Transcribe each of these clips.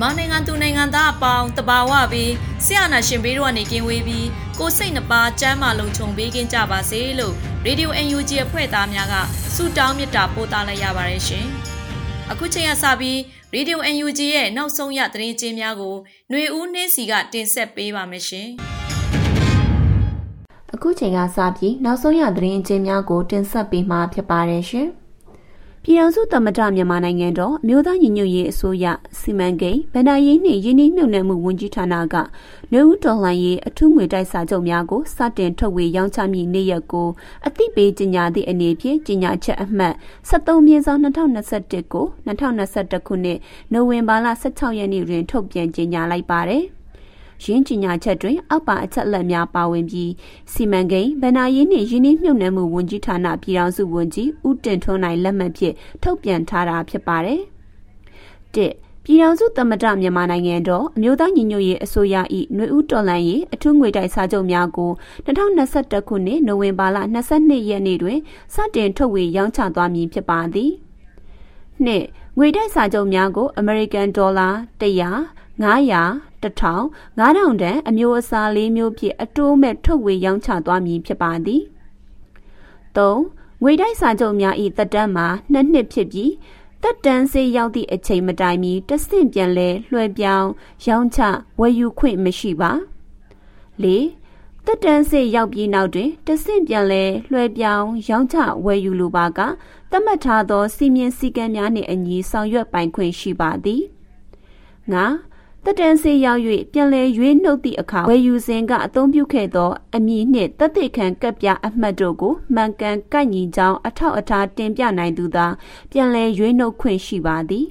မြန်မာနိုင်ငံသူနိုင်ငံသားအပေါင်းတဘာဝပြီးဆရာနာရှင်ဘေးတို့ကနေကင်းဝေးပြီးကိုစိတ်နှပါစမ်းမလုံးခြုံပေးကင်းကြပါစေလို့ရေဒီယို UNG အဖွဲ့သားများကဆုတောင်းမေတ္တာပို့သလိုက်ရပါတယ်ရှင်။အခုချိန်ကစပြီးရေဒီယို UNG ရဲ့နောက်ဆုံးရသတင်းကြေးများကိုຫນွေဦးနှင်းစီကတင်ဆက်ပေးပါမယ်ရှင်။အခုချိန်ကစပြီးနောက်ဆုံးရသတင်းကြေးများကိုတင်ဆက်ပေးမှာဖြစ်ပါတယ်ရှင်။ ပြည်အောင်စုသမ္မတမြန်မာနိုင်ငံတော်အမျိုးသားညီညွတ်ရေးအစိုးရစီမံကိန်းဗဏ္ဍာရေးနှင့်ယင်းနှိမ့်မြှုပ်နှံမှုဝန်ကြီးဌာနကနေဦးတော်လှန်ရေးအထူးငွေတိုက်စာချုပ်များကိုစတင်ထုတ်ဝေရောင်းချမည့်နေ့ရက်ကိုအသိပေးကြေညာသည့်အနေဖြင့်ကြေညာချက်အမှတ်73မြင်းဆောင်2021ကို2021ခုနှစ်နိုဝင်ဘာလ16ရက်နေ့တွင်ထုတ်ပြန်ကြေညာလိုက်ပါတယ်။ ရင်းကြီးညာချက်တွင်အောက်ပါအချက်အလက်များပါဝင်ပြီးစီမံကိန်းဗဏ္ဍာရေးနှင့်ယင်းနှိမ့်မြုပ်နှံမှုဝန်ကြီးဌာနပြည်ထောင်စုဝန်ကြီးဦးတင်ထွန်းနိုင်လက်မှတ်ဖြင့်ထုတ်ပြန်ထားတာဖြစ်ပါတယ်။၁ပြည်ထောင်စုသမ္မတမြန်မာနိုင်ငံတော်အမျိုးသားညီညွတ်ရေးအစိုးရ၏ຫນွေဦးတော်လှန်ရေးအထူးငွေတိုက်စာချုပ်များကို2021ခုနှစ်နိုဝင်ဘာလ22ရက်နေ့တွင်စတင်ထုတ်ဝေရောင်းချသွားမည်ဖြစ်ပါသည်။နှစ်ငွေတိုက်စာချုပ်များကိုအမေရိကန်ဒေါ်လာ100 900 1000 9000တန်အမျိုးအစားလေးမျိုးဖြင့်အတိုးမဲ့ထုတ်ဝေရောင်းချသွားမည်ဖြစ်ပါသည်3ငွေတိုက်စာချုပ်များ၏တက်တန်းမှာနှစ်နှစ်ဖြစ်ပြီးတက်တန်းစေးရောက်သည့်အချိန်မတိုင်မီတဆင့်ပြန်လဲလွှဲပြောင်းရောင်းချဝယ်ယူခွင့်မရှိပါ၄တက်တန်းစေးရောက်ပြီးနောက်တွင်တဆင့်ပြန်လဲလွှဲပြောင်းရောင်းချဝယ်ယူလိုပါကသတ်မှတ်ထားသောစီမင်းစည်းကမ်းများနှင့်အညီဆောင်ရွက်ပိုင်ခွင့်ရှိပါသည်၅ တက်တန်းစေးရောက်၍ပြန်လည်ရွေးနှုတ်သည့်အခါဝယ်ယူစဉ်ကအသုံးပြုခဲ့သောအမည်နှင့်တက်တဲ့ခံကပ်ပြအမှတ်တို့ကိုမှန်ကန်ကိုက်ညီကြောင်းအထောက်အထားတင်ပြနိုင်သူသာပြန်လည်ရွေးနှုတ်ခွင့်ရှိပါသည်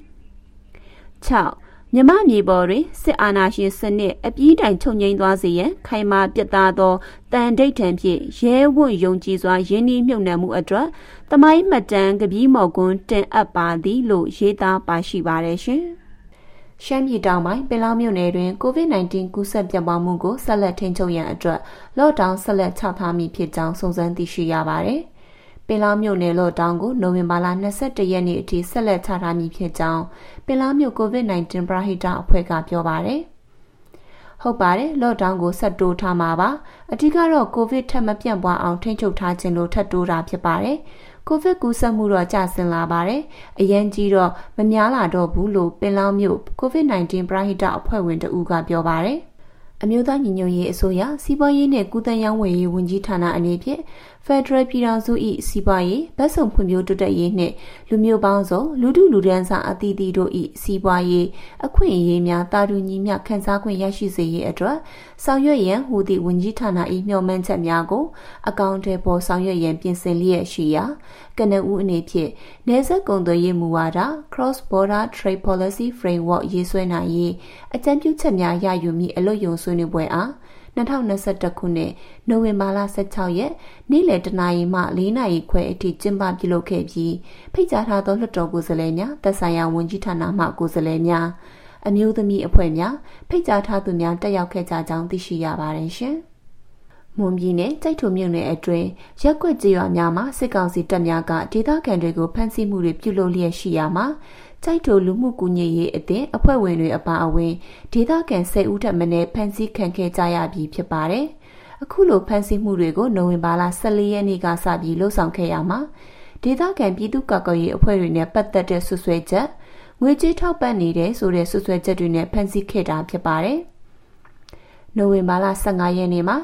6မြမမြေပေါ်တွင်စစ်အာဏာရှင်စနစ်အပြည့်တိုင်ချုပ်ငိမ့်သွားစေရန်ခိုင်မာပြတ်သားသောတန်ဒိတ်ထံဖြင့်ရဲဝံ့ယုံကြည်စွာရင်းနှီးမြှုပ်နှံမှုအတွက်တမိုင်းမှတ်တမ်းကပီးမော်ကွန်းတင်အပ်ပါသည်လို့ရေးသားပါရှိပါတယ်ရှင်။ ရှမ်းပြည်တောင်ပိုင်းပင်လောင်းမြို့နယ်တွင် COVID-19 ကူးစက်ပြန့်ပွားမှုကိုဆက်လက်ထိန်းချုပ်ရန်အတွက်လော့ဒေါင်းဆက်လက်ချထားမည်ဖြစ်ကြောင်းစုံစမ်းသိရှိရပါတယ်။ပင်လောင်းမြို့နယ်လော့ဒေါင်းကိုနိုဝင်ဘာလ22ရက်နေ့အထိဆက်လက်ချထားမည်ဖြစ်ကြောင်းပင်လောင်းမြို့ COVID-19 ပရဟိတအဖွဲ့ကပြောပါတယ်။ ဟုတ်ပါတယ်လော့ဒေါင်းကိုဆက်တိုးထားမှာပါအထူးကတော့ကိုဗစ်ထပ်မပြန့်ပွားအောင်ထိန်းချုပ်ထားခြင်းလို့ထပ်တိုးတာဖြစ်ပါတယ်ကိုဗစ်ကူးစက်မှုတော့ကျဆင်းလာပါတယ်။အရန်ကြီးတော့မများလာတော့ဘူးလို့ပင်လောင်းမြို့ကိုဗစ် -19 ပရဟိတအဖွဲ့ဝင်တဦးကပြောပါတယ်။အမျိုးသားညီညွတ်ရေးအစိုးရစီးပွားရေးနဲ့ကုသရေးဝန်ကြီးဝန်ကြီးဌာနအနေဖြင့် ဖက်ဒရယ်ပြည်ထောင်စု၏စီးပွားရေးဗတ်စုံဖွံ့ဖြိုးတိုးတက်ရေးနှင့်လူမျိုးပေါင်းစုံလူထုလူဒန်းစားအသီးသီးတို့၏စီးပွားရေးအခွင့်အရေးများတာတူညီမျှခန်းစားခွင့်ရရှိစေရေးအတွက်ဆောင်ရွက်ရန်ဟူသည့်ဝန်ကြီးဌာန၏မျှော်မှန်းချက်များကိုအကောင့်ထဲပေါ်ဆောင်ရွက်ရန်ပြင်ဆင်လျက်ရှိရာကနဦးအနေဖြင့်နေဆက်ကုန်သွယ်ရေးမူဝါဒ Cross Border Trade Policy Framework ရေးဆွဲနိုင်ရေးအကြံပြုချက်များရယူမိအလို့ယုံဆွေးနွေးပွဲအား 2021ခုနှစ်နိုဝင်ဘာလ16ရက်နေ့လယ်တနာရီမှ4နာရီခွဲအထိကျင်းပပြုလုပ်ခဲ့ပြီးဖိတ်ကြားထားသောလွှတ်တော်ကိုယ်စားလှယ်များသက်ဆိုင်ရာဝန်ကြီးဌာနမှကိုယ်စားလှယ်များအမျိုးသမီးအဖွဲ့များဖိတ်ကြားထားသူများတက်ရောက်ခဲ့ကြကြောင်းသိရှိရပါတယ်ရှင်။မွန်ပြည်နယ်ကြိုက်ထုံမြို့နယ်အတွင်းရက်ွက်ကြေးရွာများမှာစစ်ကောင်စီတပ်များကဒေသခံတွေကိုဖမ်းဆီးမှုတွေပြုလုပ်လျက်ရှိရာမှာ ကြိုက်ထိုလူမှုကူညီရေးအသင်းအဖွဲ့ဝင်တွေအပါအဝင်ဒေသခံ10ဦးထပ်မံဖမ်းဆီးခံခဲ့ကြရပြီးဖြစ်ပါတယ်။အခုလိုဖမ်းဆီးမှုတွေကိုနိုဝင်ဘာလ14ရက်နေ့ကစပြီးလှုပ်ဆောင်ခဲ့ရမှာဒေသခံပြည်သူ့ကာကွယ်ရေးအဖွဲ့တွေနဲ့ပတ်သက်တဲ့ဆွဆွဲချက်ငွေကြေးထောက်ပံ့နေတဲ့ဆိုတဲ့ဆွဆွဲချက်တွေနဲ့ဖမ်းဆီးခဲ့တာဖြစ်ပါတယ်။နိုဝင်ဘာလ15ရက်နေ့မှာ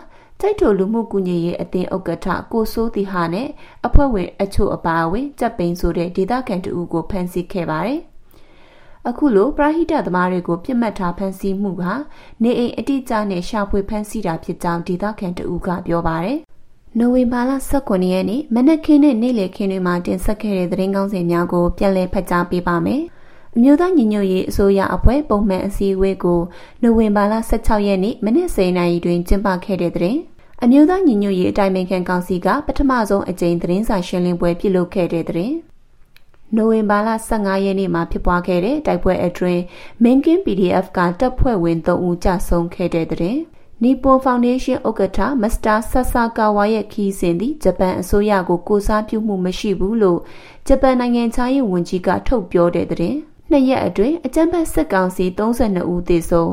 ကြိုက်ထိုလူမှုကူညီရေးအသင်းဥက္ကဋ္ဌကိုစိုးတီဟာနဲ့အဖွဲ့ဝင်အချို့အပါအဝင်ကြက်ပိန်ဆိုတဲ့ဒေသခံတအူကိုဖမ်းဆီးခဲ့ပါတယ်။အခုလိုပရာဟိတသမားတွေကိုပြစ်မှတ်ထားဖမ်းဆီးမှုကနေအိမ်အတိအကျနဲ့ရှာဖွေဖမ်းဆီးတာဖြစ်ကြောင်းဒေသခံတအူကပြောပါတယ်။နိုဝင်ဘာလ19ရက်နေ့မနက်ခင်းနဲ့နေ့လယ်ခင်းတွေမှာတင်ဆက်ခဲ့တဲ့သတင်းကောင်းစင်များကိုပြန်လည်ဖတ်ကြားပေးပါမယ်။ အမျိုးသားညီညွတ်ရေးအစိုးရအဖွဲ့ပုံမှန်အစည်းအဝေးကိုနိုဝင်ဘာလ16ရက်နေ့မနက်10:00နာရီတွင်ကျင်းပခဲ့တဲ့တဲ့အမျိုးသားညီညွတ်ရေးအတိုင်းအမြံကောင်စီကပထမဆုံးအကြိမ်သတင်းစာရှင်းလင်းပွဲပြုလုပ်ခဲ့တဲ့တဲ့နိုဝင်ဘာလ15ရက်နေ့မှာဖြစ်ပွားခဲ့တဲ့တိုက်ပွဲအတွင်း Minkin PDF ကတပ်ဖွဲ့ဝင်3ဦးကြာဆုံးခဲ့တဲ့တဲ့နီပွန်ဖောင်ဒေးရှင်းဥက္ကဋ္ဌမစ္စတာဆဆာကာဝါရဲ့ခီးစဉ်သည်ဂျပန်အစိုးရကိုကိုစားပြုမှုမရှိဘူးလို့ဂျပန်နိုင်ငံခြားရေးဝန်ကြီးကထုတ်ပြောတဲ့တဲ့ နှစ်ရက်အတွင်းအကြမ်းဖက်စစ်ကောင်စီ32ဦးသေဆုံး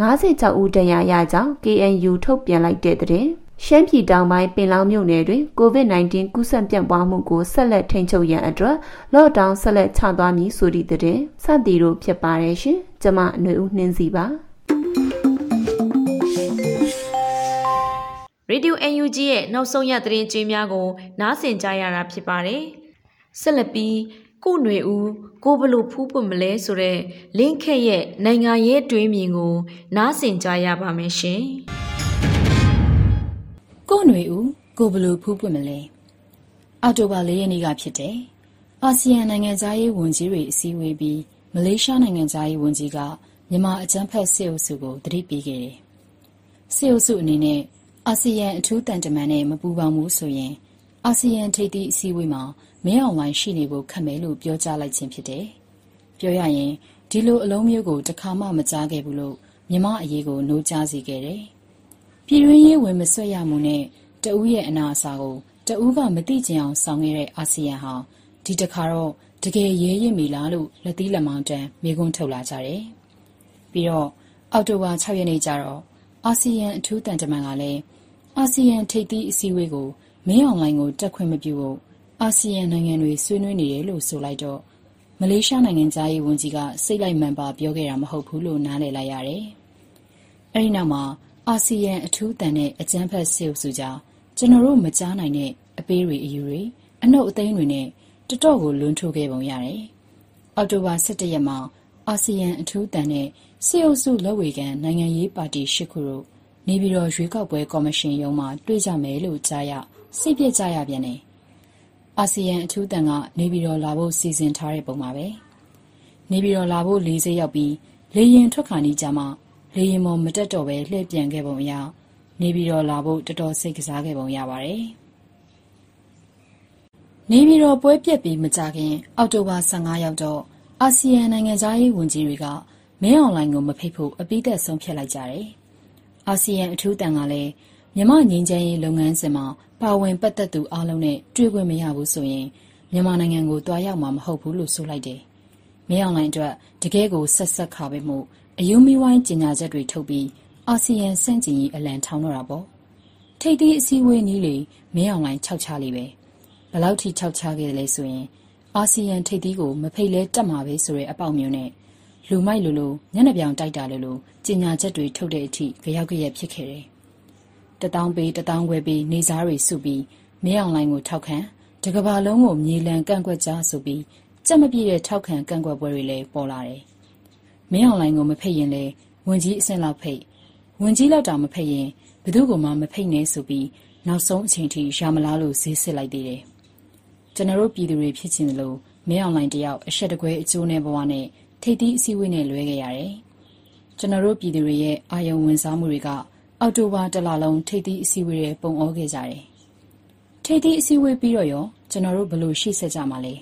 56ဦးတရားရကြောင်း KNU ထုတ်ပြန်လိုက်တဲ့တဲ့ရှမ်းပြည်တောင်ပိုင်းပင်လောင်းမြို့နယ်တွင် COVID-19 ကူးစက်ပြန့်ပွားမှုကိုဆက်လက်ထိန်းချုပ်ရန်အတွက်လော့ဒေါင်းဆက်လက်ချသွားမည်ဆိုသည့်တဲ့စသည်တို့ဖြစ်ပါတယ်ရှင်။ကျမຫນွေဦးနှင်းစီပါ။ Radio UNG ရဲ့နောက်ဆုံးရသတင်းကြေးများကို နားဆင်ကြရတာဖြစ်ပါတယ်။ဆက်လက်ပြီး ကိုຫນွေဦးကိုဘလို့ဖူးပွမလဲဆိုတဲ့လင်းခက်ရဲ့နိုင်ငံရေးတွေးမြင်ကို နားဆင်ကြရပါမယ်ရှင်။ကိုຫນွေဦးကိုဘလို့ဖူးပွမလဲအော်တိုဘာ၄ရက်နေ့ကဖြစ်တယ်။အာဆီယံနိုင်ငံသားရေးဝန်ကြီးတွေအစည်းအဝေးပြီးမလေးရှားနိုင်ငံသားရေးဝန်ကြီးကမြန်မာအကြမ်းဖက်စစ်အုပ်စုကိုတတိပေးခဲ့တယ်။စစ်အုပ်စုအနေနဲ့အာဆီယံအထူးတန်တမန်နဲ့မပူးပေါင်းဘူးဆိုရင်အာဆီယံထိပ်သီးအစည်းအဝေးမှာ မင်းအောင်လှိုင်ရှိနေဖို့ခက်မယ်လို့ပြောကြားလိုက်ခြင်းဖြစ်တယ်။ပြောရရင်ဒီလိုအလုံးမျိုးကိုတခါမှမကြားခဲ့ဘူးလို့မြမအရေးကိုနှိုးကြားစေခဲ့တယ်။ပြည်တွင်းရေးဝင်မဆွတ်ရမှုနဲ့တဦးရဲ့အနာအစာကိုတဦးကမသိကျင်အောင်ဆောင်ခဲ့တဲ့အာဆီယံဟာဒီတခါတော့တကယ်ရဲရင်မီလားလို့လက်သီးလက်မောင်းတန်းမေးခွန်းထုတ်လာကြတယ်။ပြီးတော့အောက်တိုဘာ6ရက်နေ့ကျတော့အာဆီယံအထူးတန်တမန်ကလည်းအာဆီယံထိပ်သီးအစည်းအဝေးကိုမင်းအောင်လှိုင်ကိုတက်ခွင့်မပြုဖို့ အာဆီယံနိုင်ငံတွေ ဆွေးနွေးနေတယ်လို့ ဆိုလိုက်တော့ မလေးရှားနိုင်ငံသားရေးဝန်ကြီးက စိတ်လိုက်မှန်ပါ ပြောခဲ့တာ မဟုတ်ဘူးလို့ နားလည်လိုက်ရတယ်။အဲဒီနောက်မှာ အာဆီယံ အထူးတန်တဲ့ အကြမ်းဖက်စစ်အုပ်စုကြား ကျွန်တော်တို့ မကြားနိုင်တဲ့ အပေးတွေအယူတွေ အနှုတ်အသိမ်းတွေနဲ့တတော့ကို လွန်းထိုးခဲ့ပုံရတယ်။အောက်တိုဘာ17ရက်မှာ အာဆီယံ အထူးတန်တဲ့ စစ်အုပ်စုလက်ဝေခံ နိုင်ငံရေးပါတီ ၈ ခုတို့ နေပြည်တော် ရွေးကောက်ပွဲကော်မရှင်ရုံးမှာ တွေ့ကြမယ်လို့ကြားရ စိတ်ပြက်ကြရပြန်တယ် အာဆီယံအထူးတန်ကနေပြည်တော်လာဖို့ စီစဉ်ထားတဲ့ပုံပါပဲနေပြည်တော်လာဖို့ လေးစိရောက်ပြီး လေရင်ထွက်ခါနီးကြမှာလေရင်မော်မတက်တော့ပဲလှည့်ပြန်ခဲ့ပုံအရ နေပြည်တော်လာဖို့တော်တော်စိတ်ကစားခဲ့ပုံရပါတယ်နေပြည်တော်ပွဲပြက်ပြီးမကြခင် အောက်တိုဘာ15ရောက်တော့အာဆီယံနိုင်ငံသားရေးဝန်ကြီးတွေကမင်းအွန်လိုင်းကိုမဖိတ်ဖို့အပိသက်ဆုံးဖြတ်လိုက်ကြတယ်။အာဆီယံအထူးတန်ကလည်း မြမငင်းချမ်းရေးလုပ်ငန်းစဉ်မှာ ပါဝင်ပတ်သက်သူအားလုံးနဲ့ တွေ့ခွင့်မရဘူးဆိုရင် မြန်မာနိုင်ငံကိုတွားရောက်မှာ မဟုတ်ဘူးလို့ ဆိုလိုက်တယ်။မင်းအောင်လှိုင်အတွက် တကယ်ကိုဆက်ဆက်ခါပဲမှုအယုံမီဝိုင်းကျင်ညာချက်တွေထုတ်ပြီး အာဆီယံစန့်ကျင်ရေး အလံထောင်တော့တာပေါ့။ထိပ်သီးအစည်းအဝေးနည်းလေ မင်းအောင်လှိုင် ခြောက်ချလိပဲ။ဘလောက်ထိ ခြောက်ချခဲ့လဲဆိုရင် အာဆီယံထိပ်သီးကို မဖိတ်လဲတက်မှာပဲဆိုတဲ့ အပေါက်မျိုးနဲ့ လူမိုက်လိုလိုညနေပြောင်တိုက်တာလိုလိုကျင်ညာချက်တွေ ထုတ်တဲ့အထိကြောက်ကြရက် ဖြစ်ခဲ့တယ်။ တထောင်ပေးတထောင်ခွဲပေးနေစားတွေစုပြီးမင်းအောင်လိုင်းကိုထောက်ခံတကဘာလုံးကိုမြေလံကန့်ကွက်ကြဆိုပြီးကြက်မပြည့်တဲ့ထောက်ခံကန့်ကွက်ပွဲတွေလည်းပေါ်လာတယ်။မင်းအောင်လိုင်းကိုမဖိတ်ရင်လည်းဝင်ကြီးအဆင့်လောက်ဖိတ်ဝင်ကြီးလောက်တောင်မဖိတ်ရင်ဘသူ့ကိုမှမဖိတ်နဲ့ဆိုပြီးနောက်ဆုံးအချိန်ထိရာမလားလို့ဈေးစစ်လိုက်သေးတယ်။ကျွန်တော်တို့ပြည်သူတွေဖြစ်ချင်တယ်လို့မင်းအောင်လိုင်းတယောက်အဆက်တကွဲအကျိုးနဲ့ဘဝနဲ့ထိပ်သီးအစည်းအဝေးနဲ့လွဲခဲ့ရတယ်။ကျွန်တော်တို့ပြည်သူတွေရဲ့အာယုံဝင်စားမှုတွေက အောက်တိုဘာတလလုံး ထိပ်သီးအစည်းအဝေးတွေပုံအောခဲ့ကြတယ်။ထိပ်သီးအစည်းအဝေးပြီးတော့ရော ကျွန်တော်တို့ဘလို့ရှိဆက်ကြမှာလဲ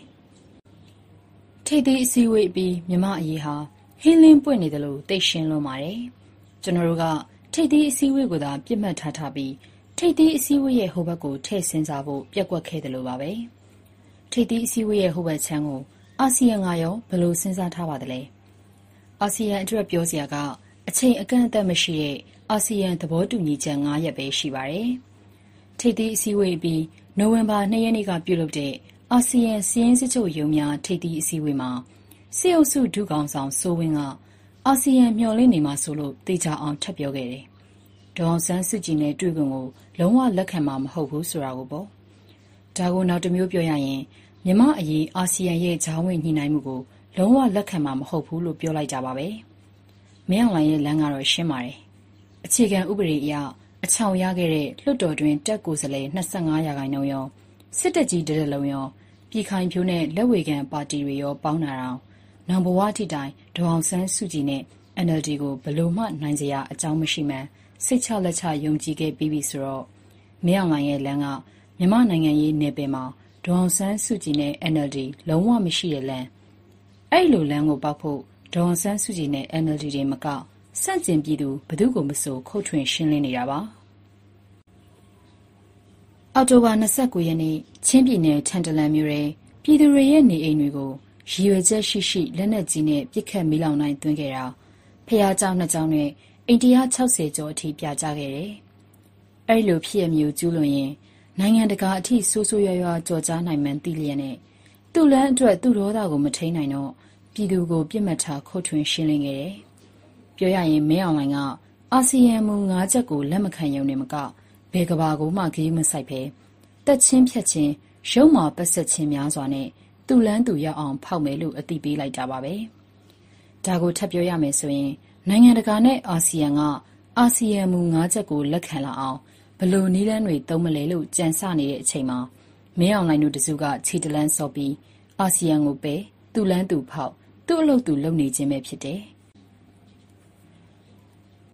။ထိပ်သီးအစည်းအဝေးပြီး မြမအရေးဟာ ဟင်းလင်းပွင့်နေတယ်လို့သိရှင်းလွန်ပါတယ်။ကျွန်တော်တို့က ထိပ်သီးအစည်းအဝေးကိုသာပြစ်မှတ်ထားထားပြီး ထိပ်သီးအစည်းအဝေးရဲ့ ဟိုဘက်ကို ထည့်ဆင်းစားဖို့ပြက်ကွက်ခဲ့တယ်လို့ပါပဲ။ထိပ်သီးအစည်းအဝေးရဲ့ ဟိုဘက်ချမ်းကို အာဆီယံကရော ဘယ်လို စဉ်းစားထားပါသလဲ။အာဆီယံအတွက် ပြောစရာက အချိန်အကန့်အသတ်မရှိတဲ့ အာဆီယံ သဘောတူညီချက် ၅ ရပ်ပဲ ရှိပါတယ်။ထိပ်သီးအစည်းအဝေးပြီး နိုဝင်ဘာ ၂ ရက်နေ့က ပြုလုပ်တဲ့ အာဆီယံစီးရင်စစ်ချုပ်ရုံးများ ထိပ်သီးအစည်းအဝေးမှာ စစ်အုပ်စု ဒုကောင်ဆောင် စိုးဝင်းက အာဆီယံ မျှော်လင့်နေမှာဆိုလို့တေချာအောင် ထပ်ပြောခဲ့တယ်။ဒေါအောင်ဆန်းစုကြည်နဲ့ တွေ့ခွင့်ကို လုံးဝလက်ခံမှာ မဟုတ်ဘူး ဆိုတာကိုပေါ့။ဒါကို နောက်တစ်မျိုးပြောရရင် မြမအရေး အာဆီယံရဲ့ဂျာဝင်ညှိနှိုင်းမှုကို လုံးဝလက်ခံမှာ မဟုတ်ဘူးလို့ ပြောလိုက်ကြပါပဲ။မင်းအောင်လှိုင်ရဲ့ လမ်းကတော့ ရှင်းပါတယ်။ အခြေခံဥပဒေအရအချောင်ရခဲ့တဲ့လွှတ်တော်တွင်တက်ကိုယ်စားလှယ်25ရာခိုင်နှုန်းရောစစ်တပ်ကြီးတရက်လုံးရောပြည်ခိုင်ဖြိုးနဲ့လက်ဝေခံပါတီတွေရောပေါင်းတာတောင်နောင်ဘဝထိတိုင်ဒေါအောင်ဆန်းစုကြည်နဲ့ NLD ကိုဘလို့မှနိုင်စရာအကြောင်းမရှိမှန်းစိတ်ချလက်ချယုံကြည်ခဲ့ပြီးပြီဆိုတော့မင်းအောင်လှိုင်ရဲ့လမ်းကမြမနိုင်ငံရေးနယ်ပယ်မှာဒေါအောင်ဆန်းစုကြည်နဲ့ NLD လုံးဝမရှိတဲ့လမ်းအဲ့လိုလမ်းကိုပောက်ဖို့ဒေါအောင်ဆန်းစုကြည်နဲ့ NLD တွေမက ဆန့်ကျင်ပြည်သူ ဘယ်သူ့ကိုမဆို ခုတ်ထွင်ရှင်းလင်းနေတာပါ။အောက်တိုဘာ ၂၉ ရက်နေ့ ချင်းပြည်နယ်၊ထန်တလန်မြို့ထဲ ပြည်သူတွေရဲ့ နေအိမ်တွေကို ရည်ရွယ်ချက်ရှိရှိ လက်နက်ကြီးနဲ့ ပစ်ခတ်မီးလောင်နိုင်သွင်းခဲ့တာ၊ဘုရားကျောင်း ၂ ကျောင်းနဲ့ အိမ် ၁၆၀ ကျော်အထိ ပြာကျခဲ့တယ်။အဲဒီလို ဖြစ်ရပ်မျိုး ကျူးလွန်ရင် နိုင်ငံတကာအထိ ဆိုးဆိုးရွားရွား ကျော်ကြားနိုင်မှန်း သိလျက်နဲ့ သူ့လမ်းအတွက် သူ့ဒေါသကို မထိန်းနိုင်တော့ ပြည်သူကို ပစ်မှတ်ထား ခုတ်ထွင်ရှင်းလင်းခဲ့တယ် ပြောရရင် မင်းအောင်လှိုင်က အာဆီယံမူ ၅ ချက်ကို လက်မခံရုံနဲ့မက ဘယ်ကဘာကိုမှ ဂရုမစိုက်ပဲတက်ချင်းဖြတ်ချင်း ရုံမာပတ်ဆက်ချင်းများစွာနဲ့ သူ့လန်းသူရောက်အောင် ဖောက်မယ်လို့ အသိပေးလိုက်တာပါပဲ။ဒါကို ထပ်ပြောရမယ်ဆိုရင် နိုင်ငံတကာနဲ့ အာဆီယံက အာဆီယံမူ ၅ ချက်ကို လက်ခံလာအောင်ဘလို့နီးလန်းတွေ သုံးမလဲလို့ ကြံစနေတဲ့အချိန်မှာ မင်းအောင်လှိုင်တို့တစုက ခြေတလန်းစော်ပြီး အာဆီယံကိုပဲသူ့လန်းသူဖောက် သူ့အလုပ်သူ လုပ်နေခြင်းပဲ ဖြစ်တယ်။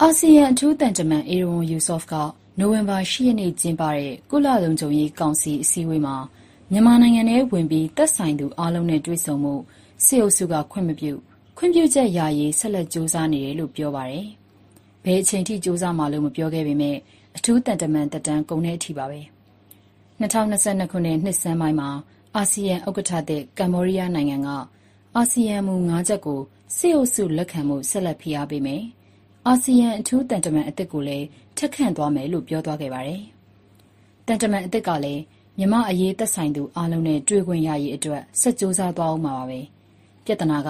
အာဆီယံ အထူးတန်တမန်အေရွန်ယူဆော့ဖ်ကနိုဝင်ဘာ10ရက်နေ့ကျင်းပတဲ့ ကုလလုံခြုံရေးကောင်စီ အစည်းအဝေးမှာ မြန်မာနိုင်ငံထဲဝင်ပြီး သက်ဆိုင်သူအားလုံးနဲ့ တွေ့ဆုံမှုစစ်အုပ်စုက ခွင့်မပြု ခွင့်ပြုချက်ရရေး ဆက်လက်စူးစမ်းနေတယ်လို့ ပြောပါတယ်။ဘယ်အချိန်ထိစူးစမ်းမှလို့ မပြောခဲ့ပေမဲ့ အထူးတန်တမန်တက်တန်း ကုန်တဲ့အထိပါပဲ။2022ခုနှစ် နှစ်စမ်းပိုင်းမှာ အာဆီယံဥက္ကဋ္ဌတဲ့ကမ္ဘောဒီးယားနိုင်ငံက အာဆီယံမူ ၅ ချက်ကို စစ်အုပ်စုလက်ခံမှုဆက်လက် ဖိအားပေးမယ်။ အာဆီယံ အထူးတန်တမန်အသစ်ကိုလည်းထက်ခန့်သွားမယ်လို့ ပြောသွားခဲ့ပါတယ်။တန်တမန်အသစ်ကလည်း မြမအရေး သက်ဆိုင်သူအားလုံးနဲ့ တွေ့ခွင့်ရရေးအတွက် ဆက်ကြိုးစားသွားအောင်မှာပါပဲ။ပြဿနာက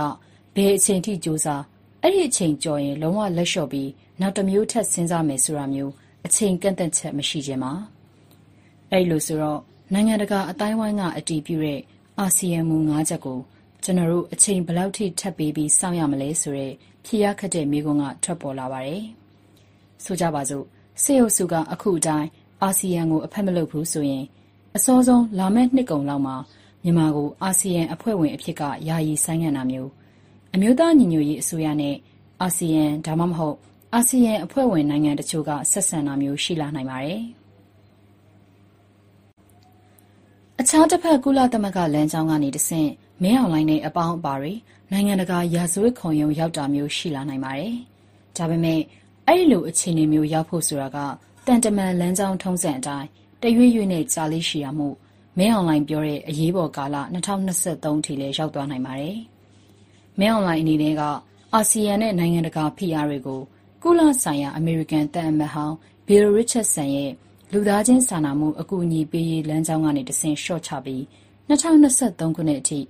ဘယ်အချိန်ထိကြိုးစား အဲ့ဒီအချိန်ကျော်ရင် လုံးဝလက်လျှော့ပြီး နောက်တစ်မျိုး ထပ်စဉ်းစားမယ်ဆိုတာမျိုး အချိန်ကန့်သက်ချက် မရှိခြင်းပါ အဲ့လိုဆိုတော့ နိုင်ငံတကာအတိုင်းဝိုင်းက အတီးပြုတဲ့ အာဆီယံမူ ၅ ချက်ကို ကျွန်တော်တို့ အချိန်ဘယ်လောက်ထိ ထပ်ပေးပြီး စောင့်ရမလဲဆိုတော့ ဖြေရခက်တဲ့မိကုံကထွက်ပေါ်လာပါတယ် ဆိုကြပါစို့စေအုပ်စုက အခုအတိုင်း အာဆီယံကို အဖက်မလုပ်ဘူးဆိုရင် အစောဆုံး လာမယ့်နှစ်ကုန်လောက်မှာ မြန်မာကို အာဆီယံအဖွဲ့ဝင်အဖြစ်က ယာယီဆိုင်းငံ့တာမျိုး အမျိုးသားညီညွတ်ရေးအစိုးရနဲ့ အာဆီယံ ဒါမှမဟုတ် အာဆီယံအဖွဲ့ဝင် နိုင်ငံတချို့က ဆက်ဆံတာမျိုး ရှိလာနိုင်ပါတယ်။အခြားတစ်ဖက် ကုလသမဂ္ဂလမ်းကြောင်းကနေတဆင့် မင်းအောင်လိုင်းနဲ့ အပေါင်းအပါတွေ နိုင်ငံတကာရာဇဝတ်ခုံရုံးရောက်တာမျိုးရှိလာနိုင်ပါတယ်။ဒါပေမဲ့အဲ့ဒီလိုအခြေအနေမျိုးရောက်ဖို့ဆိုတာကတန်တမန်လမ်းကြောင်းထုံးစံအတိုင်းတရွေ့ရွေ့နဲ့ကြာလေးရှိရမှုမင်းအောင်လိုင်းပြောတဲ့အရေးပေါ်ကာလ2023ထိလည်းရောက်သွားနိုင်ပါတယ်။မင်းအောင်လိုင်းအနေနဲ့ကအာဆီယံနဲ့နိုင်ငံတကာဖိအားတွေကိုကုလဆိုင်ရာအမေရိကန်တန်အမတ်ဟောင်းဘီလိုရစ်ချက်ဆန်ရဲ့လူသားချင်းစာနာမှုအကူအညီပေးရေးလမ်းကြောင်းကနေတဆင့်ရှော့ချပြီး2023ခုနှစ်အထိ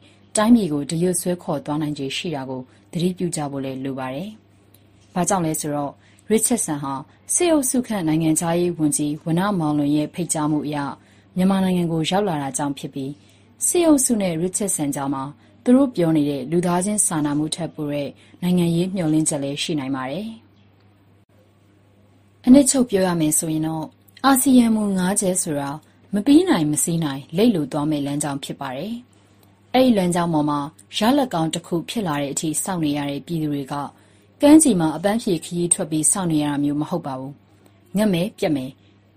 တိုင်းပြည်ကိုတရွတ်ဆွဲခေါ်သွားနိုင်ခြေရှိတာကိုသတိပြုကြဖို့လည်းလိုပါတယ်။ဘာကြောင့်လဲဆိုတော့ရစ်ချက်ဆန်ဟာစေအုပ်စုခန့်နိုင်ငံသားရေးဝန်ကြီးဝနမောင်လွန်ရဲ့ဖိတ်ကြားမှုအရမြန်မာနိုင်ငံကိုရောက်လာတာကြောင့်ဖြစ်ပြီးစေအုပ်စုနဲ့ရစ်ချက်ဆန်ကြားမှာသူတို့ပြောနေတဲ့လူသားချင်းစာနာမှုထက်ပိုတဲ့နိုင်ငံရေးမျှော်လင့်ချက်လည်းရှိနိုင်ပါတယ်။အနစ်ချုပ်ပြောရမယ်ဆိုရင်တော့အာဆီယံမူ၅ချက်ဆိုတာမပြီးနိုင်မစည်းနိုင်လိတ်လိုသွားမယ့်လမ်းကြောင်းဖြစ်ပါတယ်။ အဲ့ဒီလမ်းကြောင်းပေါ်မှာ ရလက်ကောင်းတစ်ခုဖြစ်လာတဲ့အထိ စောင့်နေရတဲ့ ပြည်သူတွေက ကမ်းခြေမှာ အပန်းဖြေခရီးထွက်ပြီး စောင့်နေရတာမျိုး မဟုတ်ပါဘူး။ငတ်မယ်ပြက်မယ်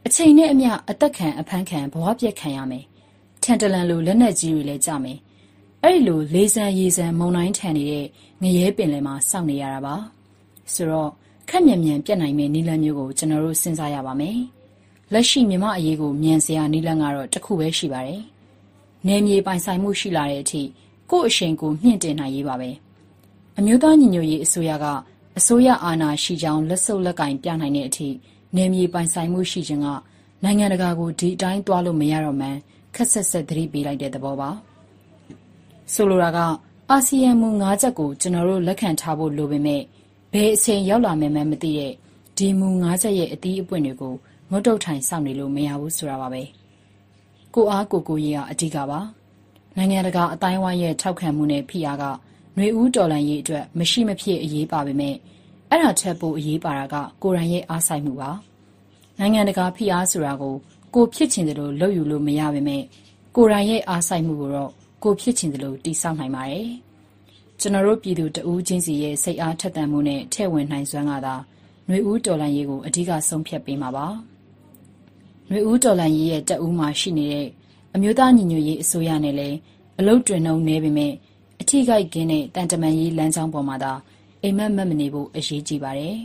အချိန်နဲ့အမျှ အသက်ခံ အဖမ်းခံ ဘဝပြက်ခံရမယ်။ထန်တလန်လို လက်နက်ကြီးတွေလည်းကြမယ်။အဲ့ဒီလို လေးစံရေစံမုံတိုင်းထန်နေတဲ့ ငရဲပင်လယ်မှာ စောင့်နေရတာပါ။ဆိုတော့ခက်မြန်မြန်ပြတ်နိုင်မယ့်နီလန်းမျိုးကို ကျွန်တော်တို့ စဉ်းစားရပါမယ်။လက်ရှိ မြမအရေးကို မြန်စရာနီလန်းကတော့တစ်ခုပဲ ရှိပါတယ်။ နယ်မြေပိုင်ဆိုင်မှုရှိလာတဲ့အထိကို့အရှိန်ကိုမြင့်တင်နိုင်ရေးပါပဲ။အမျိုးသားညီညွတ်ရေးအစိုးရကအစိုးရအာဏာရှိကြောင်းလက်စုပ်လက်ကင်ပြနိုင်တဲ့အထိနယ်မြေပိုင်ဆိုင်မှုရှိခြင်းကနိုင်ငံတကာကိုဒီအတိုင်းသွားလို့မရတော့မှန်းခက်ဆက်ဆက်သတိပေးလိုက်တဲ့သဘောပါဆိုလိုတာကအာဆီယံမူ၅ချက်ကိုကျွန်တော်တို့လက်ခံထားဖို့လိုပေမဲ့ဘယ်အချိန်ရောက်လာမယ်မှမသိတဲ့ဒီမူ၅ချက်ရဲ့အသီးအပွင့်တွေကိုငုတ်တုတ်ထိုင်စောင့်နေလို့မရဘူးဆိုတာပါပဲ ကိုအားကိုကိုကြီးကအဓိကပါနိုင်ငံတကာအတိုင်းဝိုင်းရဲ့ထောက်ခံမှုနဲ့ဖိအားကຫນွေဦးတော်လန်ရေးအတွက်မရှိမဖြစ်အရေးပါပေမဲ့အဲ့ဒါထက်ပိုအရေးပါတာကကိုရန်ရဲ့အားဆိုင်မှုပါနိုင်ငံတကာဖိအားဆိုတာကိုကိုဖြစ်ချင်တယ်လို့လုပ်ယူလို့မရပါပဲကိုရန်ရဲ့အားဆိုင်မှုကိုတော့ကိုဖြစ်ချင်တယ်လို့တိဆောက်နိုင်ပါတယ်ကျွန်တော်တို့ပြည်သူတဦးချင်းစီရဲ့စိတ်အားထက်သန်မှုနဲ့ထဲ့ဝင်နိုင်စွမ်းကသာຫນွေဦးတော်လန်ရေးကိုအဓိကဆုံးဖြတ်ပေးမှာပါ ຫນွေဦးတော်လန်ရေးရဲ့တအူးမှာရှိနေတဲ့အမျိုးသားညီညွတ်ရေးအစိုးရနဲ့လည်းအလုတ်တွင်နှုံနေပေမဲ့အထီးကိုက်ကင်းတဲ့တန်တမန်ရေးလမ်းကြောင်းပေါ်မှာသာအိမ်မက်မက်မနေဖို့အရေးကြီးပါတယ်။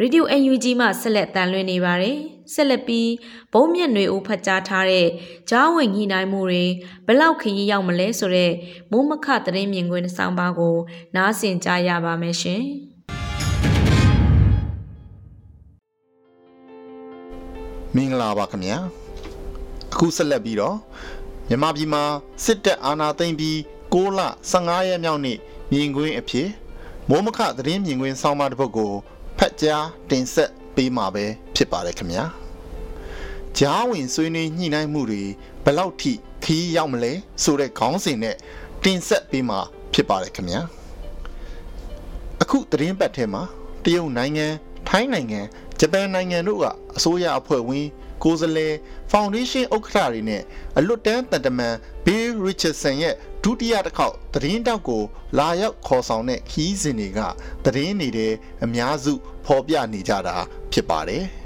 Radio UNG မှဆက်လက်တန်လွှင့်နေပါတယ်။ဆက်လက်ပြီးဘုံမြင့်တွေဦးဖတ်ကြားထားတဲ့ဂျားဝင်ညှိနှိုင်းမှုတွေဘလောက်ခရီးရောက်မလဲဆိုတော့မိုးမခသတင်းမြင်ကွင်းဆောင်ပါကို နားဆင်ကြရပါမယ်ရှင်။ မင်္ဂလာပါခင်ဗျာအခုဆက်လက်ပြီးတော့မြန်မာပြည်မှာစစ်တပ်အာဏာသိမ်းပြီး6လ15ရက်မြောက်နေ့မြင်ကွင်းအဖြစ်မိုးမခသတင်းမြင်ကွင်းဆောင်းပါးတစ်ပုဒ်ကိုဖတ်ကြားတင်ဆက်ပေးမှာပဲဖြစ်ပါတယ်ခင်ဗျာကြားဝင်ဆွေးနွေးညှိနှိုင်းမှုတွေဘယ်လောက်ထိခီးရောက်မလဲဆိုတဲ့ခေါင်းစဉ်နဲ့တင်ဆက်ပေးမှာဖြစ်ပါတယ်ခင်ဗျာအခုသတင်းပတ်ထဲမှာတရုတ်နိုင်ငံထိုင်းနိုင်ငံ ဂျပန်နိုင်ငံတို့ကအစိုးရအဖွဲ့ဝင်ကိုယ်စားလှယ်ဖောင်ဒေးရှင်းဥက္ကဋ္ဌတွေနဲ့အလွတ်တန်းတန်တမန်ဘေးရစ်ချတ်ဆန်ရဲ့ဒုတိယတစ်ခေါက်သတင်းတောက်ကို လာရောက်ခေါ်ဆောင်တဲ့ခီးစဉ်တွေကသတင်းတွေတဲ့အများစုဖော်ပြနေကြတာဖြစ်ပါတယ်။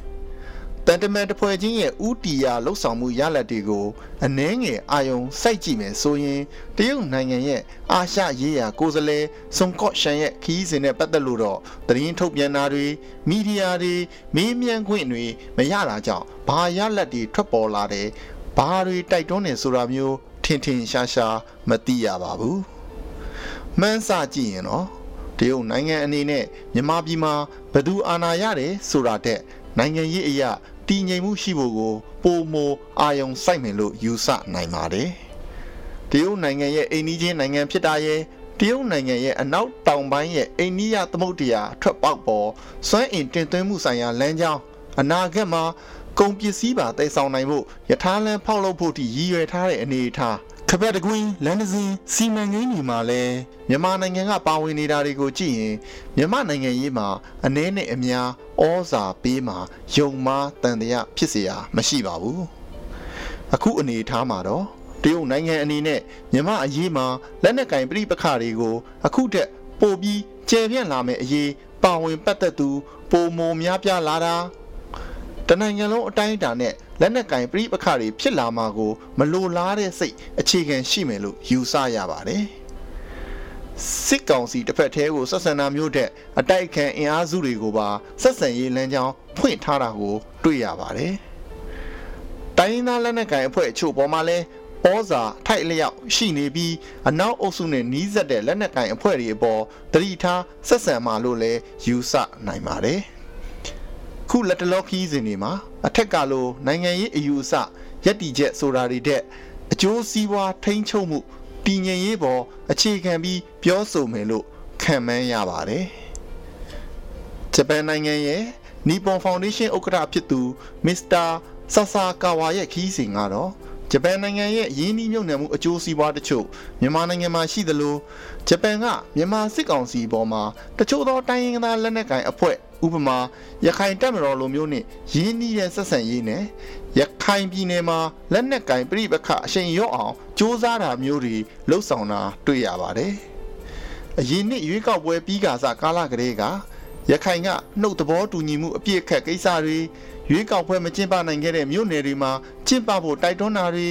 တန်တမန်တဖွဲ့ချင်းရဲ့ဥတီယာလှုပ်ဆောင်မှုရလဒ်တွေကိုအနှဲငယ်အာယုံစိုက်ကြည့်မယ်ဆိုရင်တရုတ်နိုင်ငံရဲ့အာရှရေးရာကိုယ်စားလှယ်ဆွန်ကော့ရှန်ရဲ့ခီးစဉ်နဲ့ပတ်သက်လို့တော့သတင်းထုတ်ပြန်တာတွေမီဒီယာတွေမေးမြန်းခွင့်တွေမရတာကြောင့်ဘာရလဒ်တွေထွက်ပေါ်လာတယ်ဘာတွေတိုက်တွန်းနေဆိုတာမျိုးထင်ထင်ရှားရှားမသိရပါဘူးမှန်းဆကြည့်ရင်တော့တရုတ်နိုင်ငံအနေနဲ့မြန်မာပြည်မှာဘယ်သူအာဏာရတယ်ဆိုတာတဲ့နိုင်ငံရေးအရာ တည်ငြိမ်မှုရှိဖို့ကိုပိုမိုအာယုံစိုက်မယ်လို့ယူဆနိုင်ပါတယ်။တရုတ်နိုင်ငံရဲ့အိန္ဒိချင်းနိုင်ငံဖြစ်တာရဲ့တရုတ်နိုင်ငံရဲ့အနောက်တောင်ပိုင်းရဲ့အိန္ဒိယသမုဒ္ဒရာထွက်ပေါက်ပေါ်စွမ်းအင်တင်သွင်းမှုဆိုင်ရာလမ်းကြောင်းအနာဂတ်မှာကုန်ပစ္စည်းပါတည်ဆောင်နိုင်ဖို့ယထာလန်ဖောက်လုပ်ဖို့တည်ရည်ရွယ်ထားတဲ့အနေအထားခပတ်တကွင်းလန်ဒစင်စီမံကိန်းတွေမှာလည်းမြန်မာနိုင်ငံကပါဝင်နေတာတွေကိုကြည့်ရင်မြန်မာနိုင်ငံရေးမှာအနည်းနဲ့အများဩဇာပေးမှာယုံမားတန်တရားဖြစ်เสียမရှိပါဘူးအခုအနေအထားမှာတော့တရုတ်နိုင်ငံအနေနဲ့မြန်မာအရေးမှာလက်နက်ကင်ပြိပခါတွေကိုအခုထက်ပိုပြီးကျယ်ပြန့်လာမယ့်အရေးပါဝင်ပတ်သက်သူပုံမများပြားလာတာ တနိုင်ငံလုံးအတိုင်းအတာနဲ့လက်နက်ကင်ပြိပခါတွေဖြစ်လာမှာကို မလိုလားတဲ့စိတ်အခြေခံရှိမယ်လို့ယူဆရပါတယ်စစ်ကောင်စီတစ်ဖက်သေးကိုဆက်ဆံတာမျိုးတဲ့အတိုက်ခံအင်အားစုတွေကိုပါဆက်ဆံရေးလမ်းကြောင်းဖွင့်ထားတာကို တွေ့ရပါတယ်။တိုင်းရင်းသားလက်နက်ကိုင်အဖွဲ့အချို့ပေါ်မှာလဲဩဇာထိုက်လျောက်ရှိနေပြီးအနောက်အုပ်စုနဲ့နီးစပ်တဲ့လက်နက်ကိုင်အဖွဲ့တွေအပေါ်တတိထားဆက်ဆံမှလို့လဲယူဆနိုင်ပါတယ်။ ခုလက်တလောခီးစဉ်တွေမှာအထက်ကလိုနိုင်ငံရေးအယူအဆယက်တီချက်ဆိုတာတွေတဲ့အကျိုးစီးပွားထိန်းချုပ်မှုတည်ငြိမ်ရေးပေါ်အခြေခံပြီးပြောဆိုမယ်လို့ခံမှန်းရပါတယ်။ဂျပန်နိုင်ငံရဲ့နီပွန်ဖောင်ဒေးရှင်းဥက္ကဋ္ဌဖြစ်သူမစ္စတာဆာဆာကာဝါရဲ့ခီးစဉ်ကတော့ဂျပန်နိုင်ငံရဲ့ရင်းနှီးမြှုပ်နှံမှုအကျိုးစီးပွားတချို့မြန်မာနိုင်ငံမှာရှိသလိုဂျပန်ကမြန်မာစစ်ကောင်စီပေါ်မှာတချို့သောတိုင်းရင်းသားလက်နက်ကိုင်အဖွဲ့ ဥပမာရခိုင်တပ်မတော်လိုမျိုးနဲ့ရင်းနှီးတဲ့ဆက်ဆံရေးနဲ့ရခိုင်ပြည်နယ်မှာလက်နက်ကင်ပြိပခအရှိန်ရော့အောင်စ조사တာမျိုးတွေလှုပ်ဆောင်တာတွေ့ရပါတယ်။အရင်နှစ်ရွေးကောက်ပွဲပြီးကစားကာလကလေးကရခိုင်ကနှုတ်သဘောတူညီမှုအပြည့်အခက်ကိစ္စတွေရွေးကောက်ပွဲမကျင်းပနိုင်ခဲ့တဲ့မြို့နယ်တွေမှာကျင်းပဖို့တိုက်တွန်းတာတွေ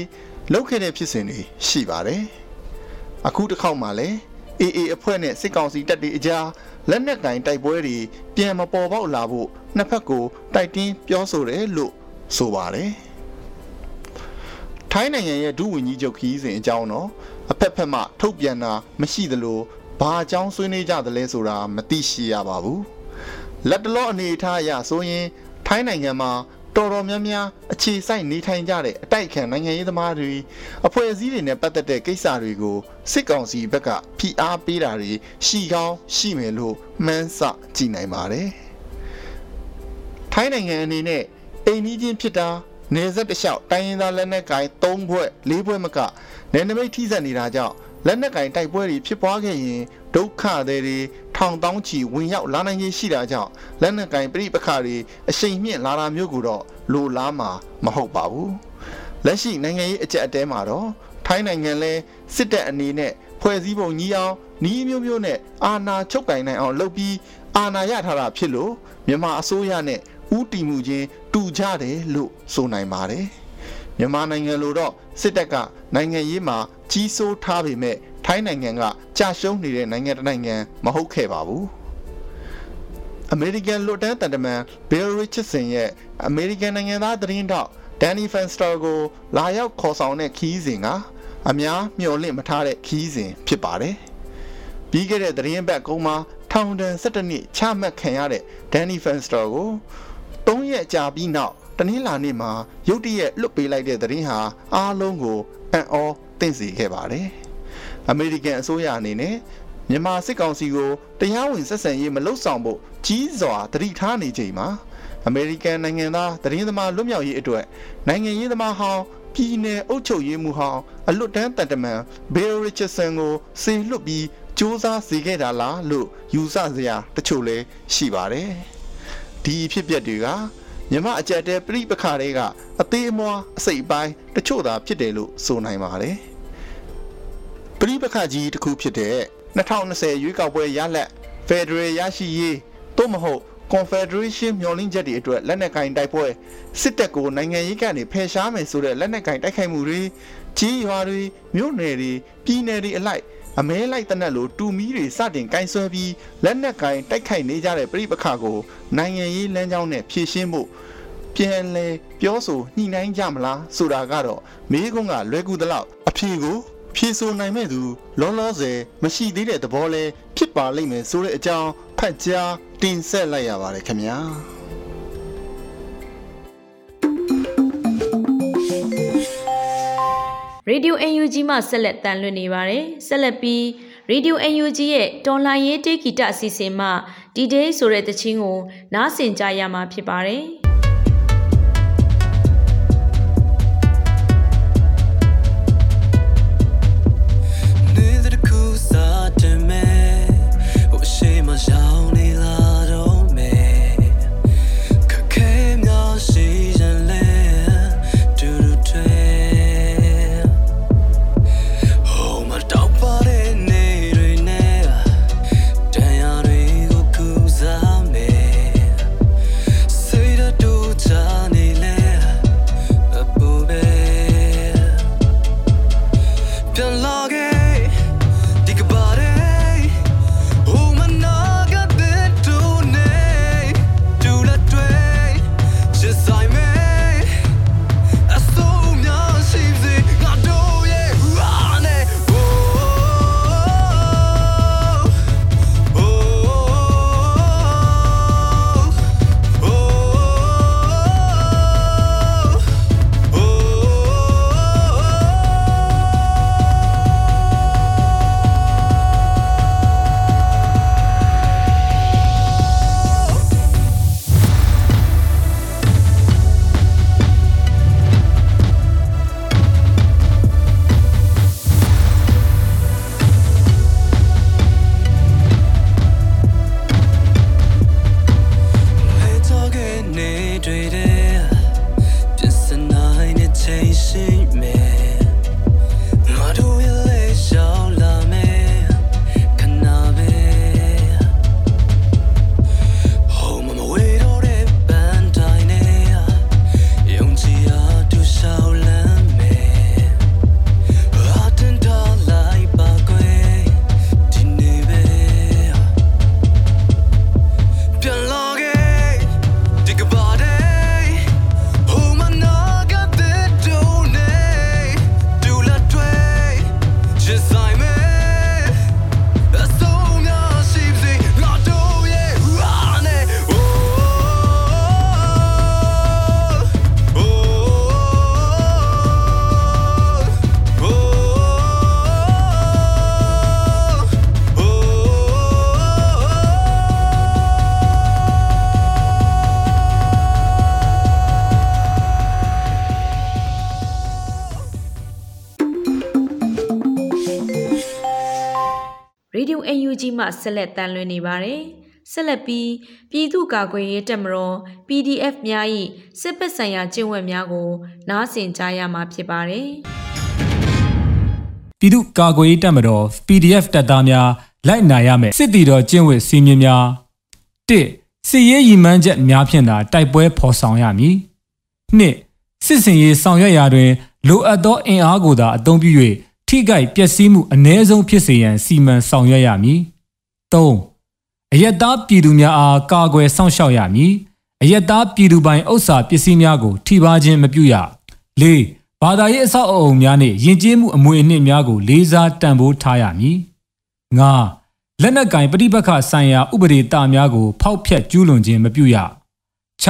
လုပ်ခဲ့တဲ့ဖြစ်စဉ်တွေရှိပါတယ်။အခုတစ်ခေါက်မှလည်းအေအေအဖွဲ့နဲ့စစ်ကောင်စီတပ်တွေအကြား လက်နက်ကင်တိုက်ပွဲတွေပြန်မပေါ်ပေါက်လာဖို့နှစ်ဖက်ကိုတိုက်တင်းပြောဆိုတယ်လို့ဆိုပါတယ်ထိုင်းနိုင်ငံရဲ့ဒုဝန်ကြီးချုပ်ခီးစဉ်အကြောင်းတော့အဖက်ဖက်မှထုတ်ပြန်တာမရှိသလိုဘာအကြောင်းဆွေးနွေးကြသလဲဆိုတာမသိရှိရပါဘူးလက်တလောအနေအထားအရဆိုရင်ထိုင်းနိုင်ငံမှာ တော်တော်များများအခြေစိုက်နေထိုင်ကြတဲ့အတိုက်ခံနိုင်ငံရေးသမားတွေအဖွဲ့အစည်းတွေနဲ့ပတ်သက်တဲ့ကိစ္စတွေကိုစစ်ကောင်စီဘက်ကဖိအားပေးတာတွေရှိကောင်းရှိမယ်လို့မှန်းဆကြည့်နိုင်ပါတယ်။ထိုင်းနိုင်ငံအနေနဲ့အိမ်နီးချင်းဖြစ်တာနေဆက်တလျှောက်တိုင်းရင်းသားလက်နက်ကိုင်၃ဘွဲ့၄ဘွဲ့မကနယ်နိမိတ်ထိစပ်နေတာကြောင့် လက်နက်ကင်တိုက်ပွဲတွေဖြစ်ပွားခဲ့ရင်ဒုက္ခတွေထောင်တောင်းချီဝင်ရောက်လာနိုင်ခြင်းရှိတာကြောင့်လက်နက်ကင်ပြိပခါတွေအရှိန်မြင့်လာတာမျိုးကိုတော့လိုလားမှာမဟုတ်ပါဘူးလက်ရှိနိုင်ငံရေးအကြက်အတဲမှာတော့ထိုင်းနိုင်ငံလဲစစ်တပ်အနေနဲ့ဖွဲ့စည်းပုံကြီးအောင်နီးမျိုးမျိုးနဲ့အာဏာချုပ်ကင်နိုင်အောင်လုပ်ပြီးအာဏာရထားတာဖြစ်လို့မြန်မာအစိုးရနဲ့ဥတီမှုချင်းတူကြတယ်လို့ဆိုနိုင်ပါတယ် မြန်မာနိုင်ငံလိုတော့စစ်တပ်ကနိုင်ငံရေးမှာကြီးစိုးထားပေမဲ့ထိုင်းနိုင်ငံကကြာရှုံးနေတဲ့နိုင်ငံတစ်နိုင်ငံမဟုတ်ခဲ့ပါဘူးအမေရိကန်လွတ်တန်းတန်တမန်ဘယ်ရစ်ချစ်စင်ရဲ့အမေရိကန်နိုင်ငံသားသတင်းတော့ဒန်နီဖန်စတာကိုလာရောက်ခေါ်ဆောင်တဲ့ခီးစဉ်ကအများမျှော်လင့်မထားတဲ့ခီးစဉ်ဖြစ်ပါတယ်ပြီးခဲ့တဲ့သတင်းပတ်ကုန်းမှာထောင်ဒဏ်17နှစ်ချမှတ်ခံရတဲ့ဒန်နီဖန်စတာကို3ရက်ကြာပြီးနောက် တနင်္လာနေ့မှာရုတ်တရက်လွတ်ပေးလိုက်တဲ့သတင်းဟာအားလုံးကိုအံ့ဩသင့်စေခဲ့ပါတယ်။အမေရိကန်အစိုးရအနေနဲ့မြန်မာစစ်ကောင်စီကိုတရားဝင်ဆက်ဆံရေးမလုပ်ဆောင်ဖို့ကြီးစွာတတိထားနေချိန်မှာအမေရိကန်နိုင်ငံသားသတင်းသမားလွတ်မြောက်ရေးအတွက်နိုင်ငံရေးသမားဟောင်းပြည်내အုပ်ချုပ်ရေးမှူးဟောင်းအလွတ်တန်းတန်တမန်ဘေးရစ်ချဆန်ကိုစေလွတ်ပြီးစူးစမ်းစေခဲ့တာလားလို့ယူဆစရာတချို့လည်းရှိပါတယ်။ဒီဖြစ်ပျက်တွေက မြမအကြက်တဲပြိပခါတွေကအသေးအမွားအစိတ်ပိုင်းတချို့သာဖြစ်တယ်လို့ဆိုနိုင်ပါတယ်။ပြိပခါကြီးတစ်ခုဖြစ်တဲ့2020ရွေးကောက်ပွဲရလက်ဖက်ဒရယ်ရရှိရေးသို့မဟုတ် Confederation မျှော်လင့်ချက်တွေအတွက်လက်နက်ကင်တိုက်ပွဲစစ်တပ်ကိုနိုင်ငံရေးကနေဖယ်ရှားမယ်ဆိုတဲ့လက်နက်ကင်တိုက်ခိုက်မှုတွေကြီးရွာတွေမြို့နယ်တွေပြည်နယ်တွေအလိုက် အမဲလိုက်တနက်လိုတူမီတွေစတင်ကင်ဆွဲပြီးလက်နက်ကင်တိုက်ခိုက်နေကြတဲ့ပြိပခါကိုနိုင်ငံရေးလမ်းကြောင်းနဲ့ဖြည့်ရှင်းဖို့ပြန်လဲပြောဆိုညှိနှိုင်းကြမလားဆိုတာကတော့မေးခွန်းကလွဲကူသလောက်အဖြေကိုဖြေဆိုနိုင်မဲ့သူလောလောဆယ်မရှိသေးတဲ့သဘောလဲဖြစ်ပါလိမ့်မယ်ဆိုတဲ့အကြောင်းဖတ်ကြားတင်ဆက်လိုက်ရပါတယ်ခင်ဗျာ ရေဒီယို UNG မှဆက်လက်တန်လွှင့်နေပါတယ်ဆက်လက်ပြီးရေဒီယို UNG ရဲ့တော်လိုင်းရေးတေးဂီတအစီအစဉ်မှဒီဒေးဆိုတဲ့တခြင်းကိုနားဆင်ကြရမှာဖြစ်ပါတယ် UNG မှဆက်လက်တန်လွှင့်နေပါတယ်။ဆက်လက်ပြီးပြည်သူ့ကာကွယ်ရေးတပ်မတော် PDF များ၏စစ်ပက်ဆိုင်ရာကျင့်ဝတ်များကို နားဆင်ကြားရမှာဖြစ်ပါတယ်။ပြည်သူ့ကာကွယ်ရေးတပ်မတော် PDF တပ်သားများလိုက်နာရမယ်စစ်တီတော်ကျင့်ဝတ်စီမင်းများ၁စစ်ရေးရည်မှန်းချက်များဖြင့်သာတိုက်ပွဲဖော်ဆောင်ရမည်။၂စစ်စင်ရေးဆောင်ရွက်ရာတွင် လိုအပ်သောအင်အားကိုသာအသုံးပြု၍ ထိခိုက်ပျက်စီးမှုအ ਨੇ ဆုံးဖြစ်စေရန်စီမံဆောင်ရွက်ရမည်။၃အယက်သားပြည်သူများအားကာကွယ်စောင့်ရှောက်ရမည်။အယက်သားပြည်သူပိုင်ဥစ္စာပစ္စည်းများကိုထိပါခြင်းမပြုရ။၄ဘာသာရေးအဆောက်အအုံများနှင့်ယဉ်ကျေးမှုအမွေအနှစ်များကိုလေးစားတန်ဖိုးထားရမည်။၅လက်နက်ကင်ပဋိပက္ခဆိုင်ရာဥပဒေတာများကို ဖောက်ဖျက်ကျူးလွန်ခြင်းမပြုရ။၆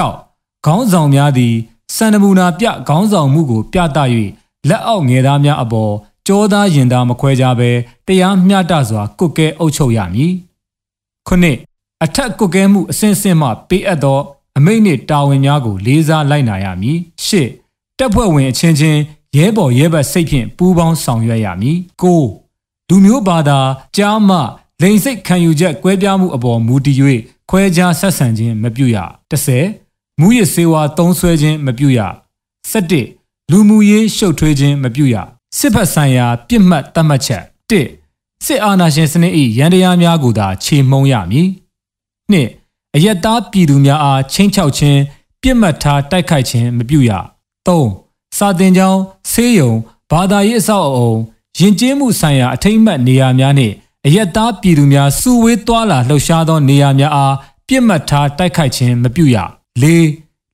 ခေါင်းဆောင်များသည်စံနမူနာပြခေါင်းဆောင်မှုကို ပြသ၍လက်အောက်ငယ်သားများအပေါ် ကြောသားရင်သားမခွဲကြဘဲတရားမျှတစွာကုတ်ကဲအုပ်ချုပ်ရမည်။ခုနှစ်အထက်ကုတ်ကဲမှုအစဉ်စဉ်မှပေးအပ်သော အမိန့်နှင့်တာဝန်များကိုလေးစားလိုက်နာရမည်။ရှစ်တပ်ဖွဲ့ဝင်အချင်းချင်းရဲဘော်ရဲဘက်စိတ်ဖြင့်ပူးပေါင်းဆောင်ရွက်ရမည်။ကိုလူမျိုးဘာသာကြားမှလိန်စိတ်ခံယူချက်ကွဲပြားမှုအပေါ်မူတည်၍ခွဲခြားဆက်ဆံခြင်းမပြုရ။30မူရစ်စေဝါသုံးဆွဲခြင်းမပြုရ။17လူမှုရေးရှုပ်ထွေးခြင်းမပြုရ။ စစ်ဖက်ဆိုင်ရာပြစ်မှတ်သတ်မှတ်ချက်1စစ်အာဏာရှင်စနစ်၏ရန်တရားများကိုသာခြေမှုံရမည်။2အယက်သားပြည်သူများအားချင်းချောက်ခြင်းပြစ်မှတ်ထားတိုက်ခိုက်ခြင်းမပြုရ။3စာတင်ကြောင်းဆေးရုံဘာသာရေးအဆောက်အအုံယဉ်ကျေးမှုဆိုင်ရာအထိမ့်မှတ်နေရာများနှင့်အယက်သားပြည်သူများစုဝေးသွားလာလှုပ်ရှားသောနေရာများအားပြစ်မှတ်ထားတိုက်ခိုက်ခြင်းမပြုရ၄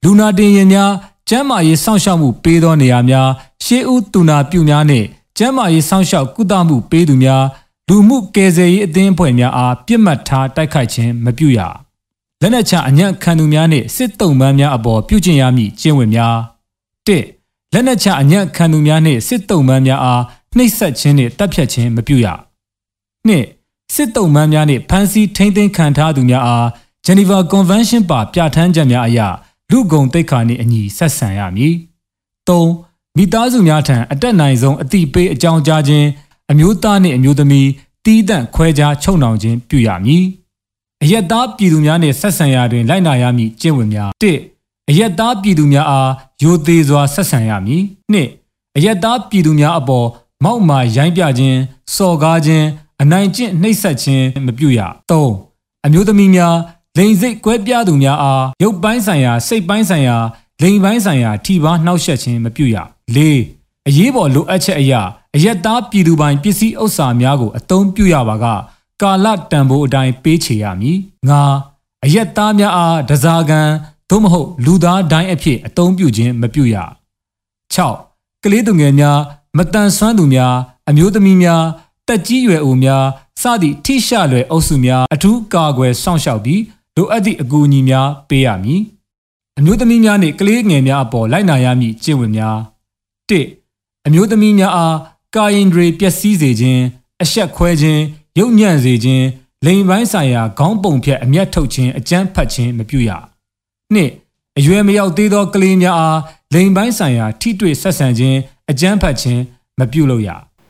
လူနာတင်ရင်များကျန်းမာရေးစောင့်ရှောက်မှုပေးသောနေရာများ ရှေးဦးတူနာပြုများနှင့်ကျန်းမာရေးစောင့်ရှောက်ကုသမှုပေးသူများလူမှုကယ်ဆယ်ရေးအသင်းအဖွဲ့များအားပြစ်မှတ်ထားတိုက်ခိုက်ခြင်းမပြုရလက်နက်ချအညံ့ခံသူများနှင့်စစ်တုံးပန်းများအပေါ်ပြုကျင့်ရမည့်ကျင့်ဝတ်များ၁လက်နက်ချအညံ့ခံသူများနှင့်စစ်တုံးပန်းများအားနှိပ်စက်ခြင်းနှင့်တပ်ဖြတ်ခြင်းမပြုရနှစ်စစ်တုံးမှန်းများနှင့်ဖမ်းဆီးထိန်းသိမ်းခံထားသူများအားဂျနီဗာကွန်ဗင်းရှင်းပါပြဋ္ဌာန်းချက်များအရလူကုန်တိတ်ခါနှင့်အညီဆက်ဆံရမည်၃ မိသားစုများထံအတက်နိုင်ဆုံးအတိပေးအကြောင်းကြားခြင်းအမျိုးသားနှင့်အမျိုးသမီးတီးတန့်ခွဲခြားချုပ်နှောင်ခြင်းပြုရမည်အယက်သားပြည်သူများနှင့်ဆက်ဆံရာတွင်လိုက်နာရမည့်ကျင့်ဝတ်များ၁အယက်သားပြည်သူများအားယိုသေးစွာဆက်ဆံရမည်၂အယက်သားပြည်သူများအပေါ်မောက်မာရိုင်းပြခြင်းစော်ကားခြင်းအနိုင်ကျင့်နှိပ်စက်ခြင်းမပြုရ၃အမျိုးသမီးများလိန်စိတ်ကွဲပြားသူများအားရုပ်ပိုင်းဆိုင်ရာစိတ်ပိုင်းဆိုင်ရာ လိန်ပိုင်းဆိုင်ရာထိပါနှောက်ယှက်ခြင်းမပြုရ၄အရေးပေါ်လိုအပ်ချက်အရာအယက်သားပြည်သူပိုင်ပစ္စည်းဥစ္စာများကိုအသုံးပြုရပါကကာလတန်ဖိုးအတိုင်းပေးချေရမည်၅အယက်သားများအားဒဇာကန်သို့မဟုတ်လူသားတိုင်းအဖြစ်အသုံးပြုခြင်းမပြုရ၆ကလေးသူငယ်များမတန်ဆွမ်းသူများအမျိုးသမီးများတက်ကြီးရွယ်အိုများစသည့်ထိရှလွယ်အုပ်စုများအထူးကာကွယ်စောင့်ရှောက်ပြီးလိုအပ်သည့်အကူအညီများပေးရမည် အမျိုးသမီးများနှင့်ကလေးငယ်များအပေါ်လိုက်နာရမည့်ကျင့်ဝတ်များ၁အမျိုးသမီးများအားကာယင်ဒရေပျက်စီးစေခြင်းအဆက်ခွဲခြင်းရုပ်ညံ့စေခြင်းလိန်ပိုင်းဆိုင်ရာခေါင်းပုံဖြတ်အမျက်ထုတ်ခြင်းအကြမ်းဖက်ခြင်းမပြုရနှစ်အရွယ်မရောက်သေးသောကလေးများအားလိန်ပိုင်းဆိုင်ရာထိတွေ့ဆက်ဆံခြင်းအကြမ်းဖက်ခြင်းမပြုလုပ်ရ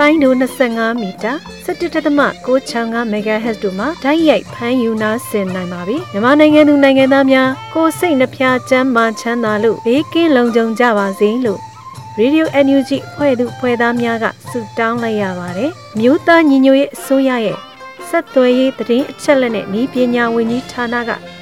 လိုင်းဒို25မီတာ17.665 MHz တို့မှာဓာတ်ရိုက်ဖမ်းယူနာဆင်နိုင်ပါပြီမြန်မာနိုင်ငံသူနိုင်ငံသားများကိုစိတ်နှဖျားချမ်းမာချမ်းသာလို့ဘေးကင်းလုံခြုံကြပါစေလို့ Radio NUG ဖွဲ့သူဖွဲ့သားများကဆုတောင်းလိုက်ရပါတယ်မြို့သားညီညွတ်ရေးအစိုးရရဲ့ဆက်သွယ်ရေးသတင်းအချက်အလက်နဲ့ဤပညာဝန်ကြီးဌာနက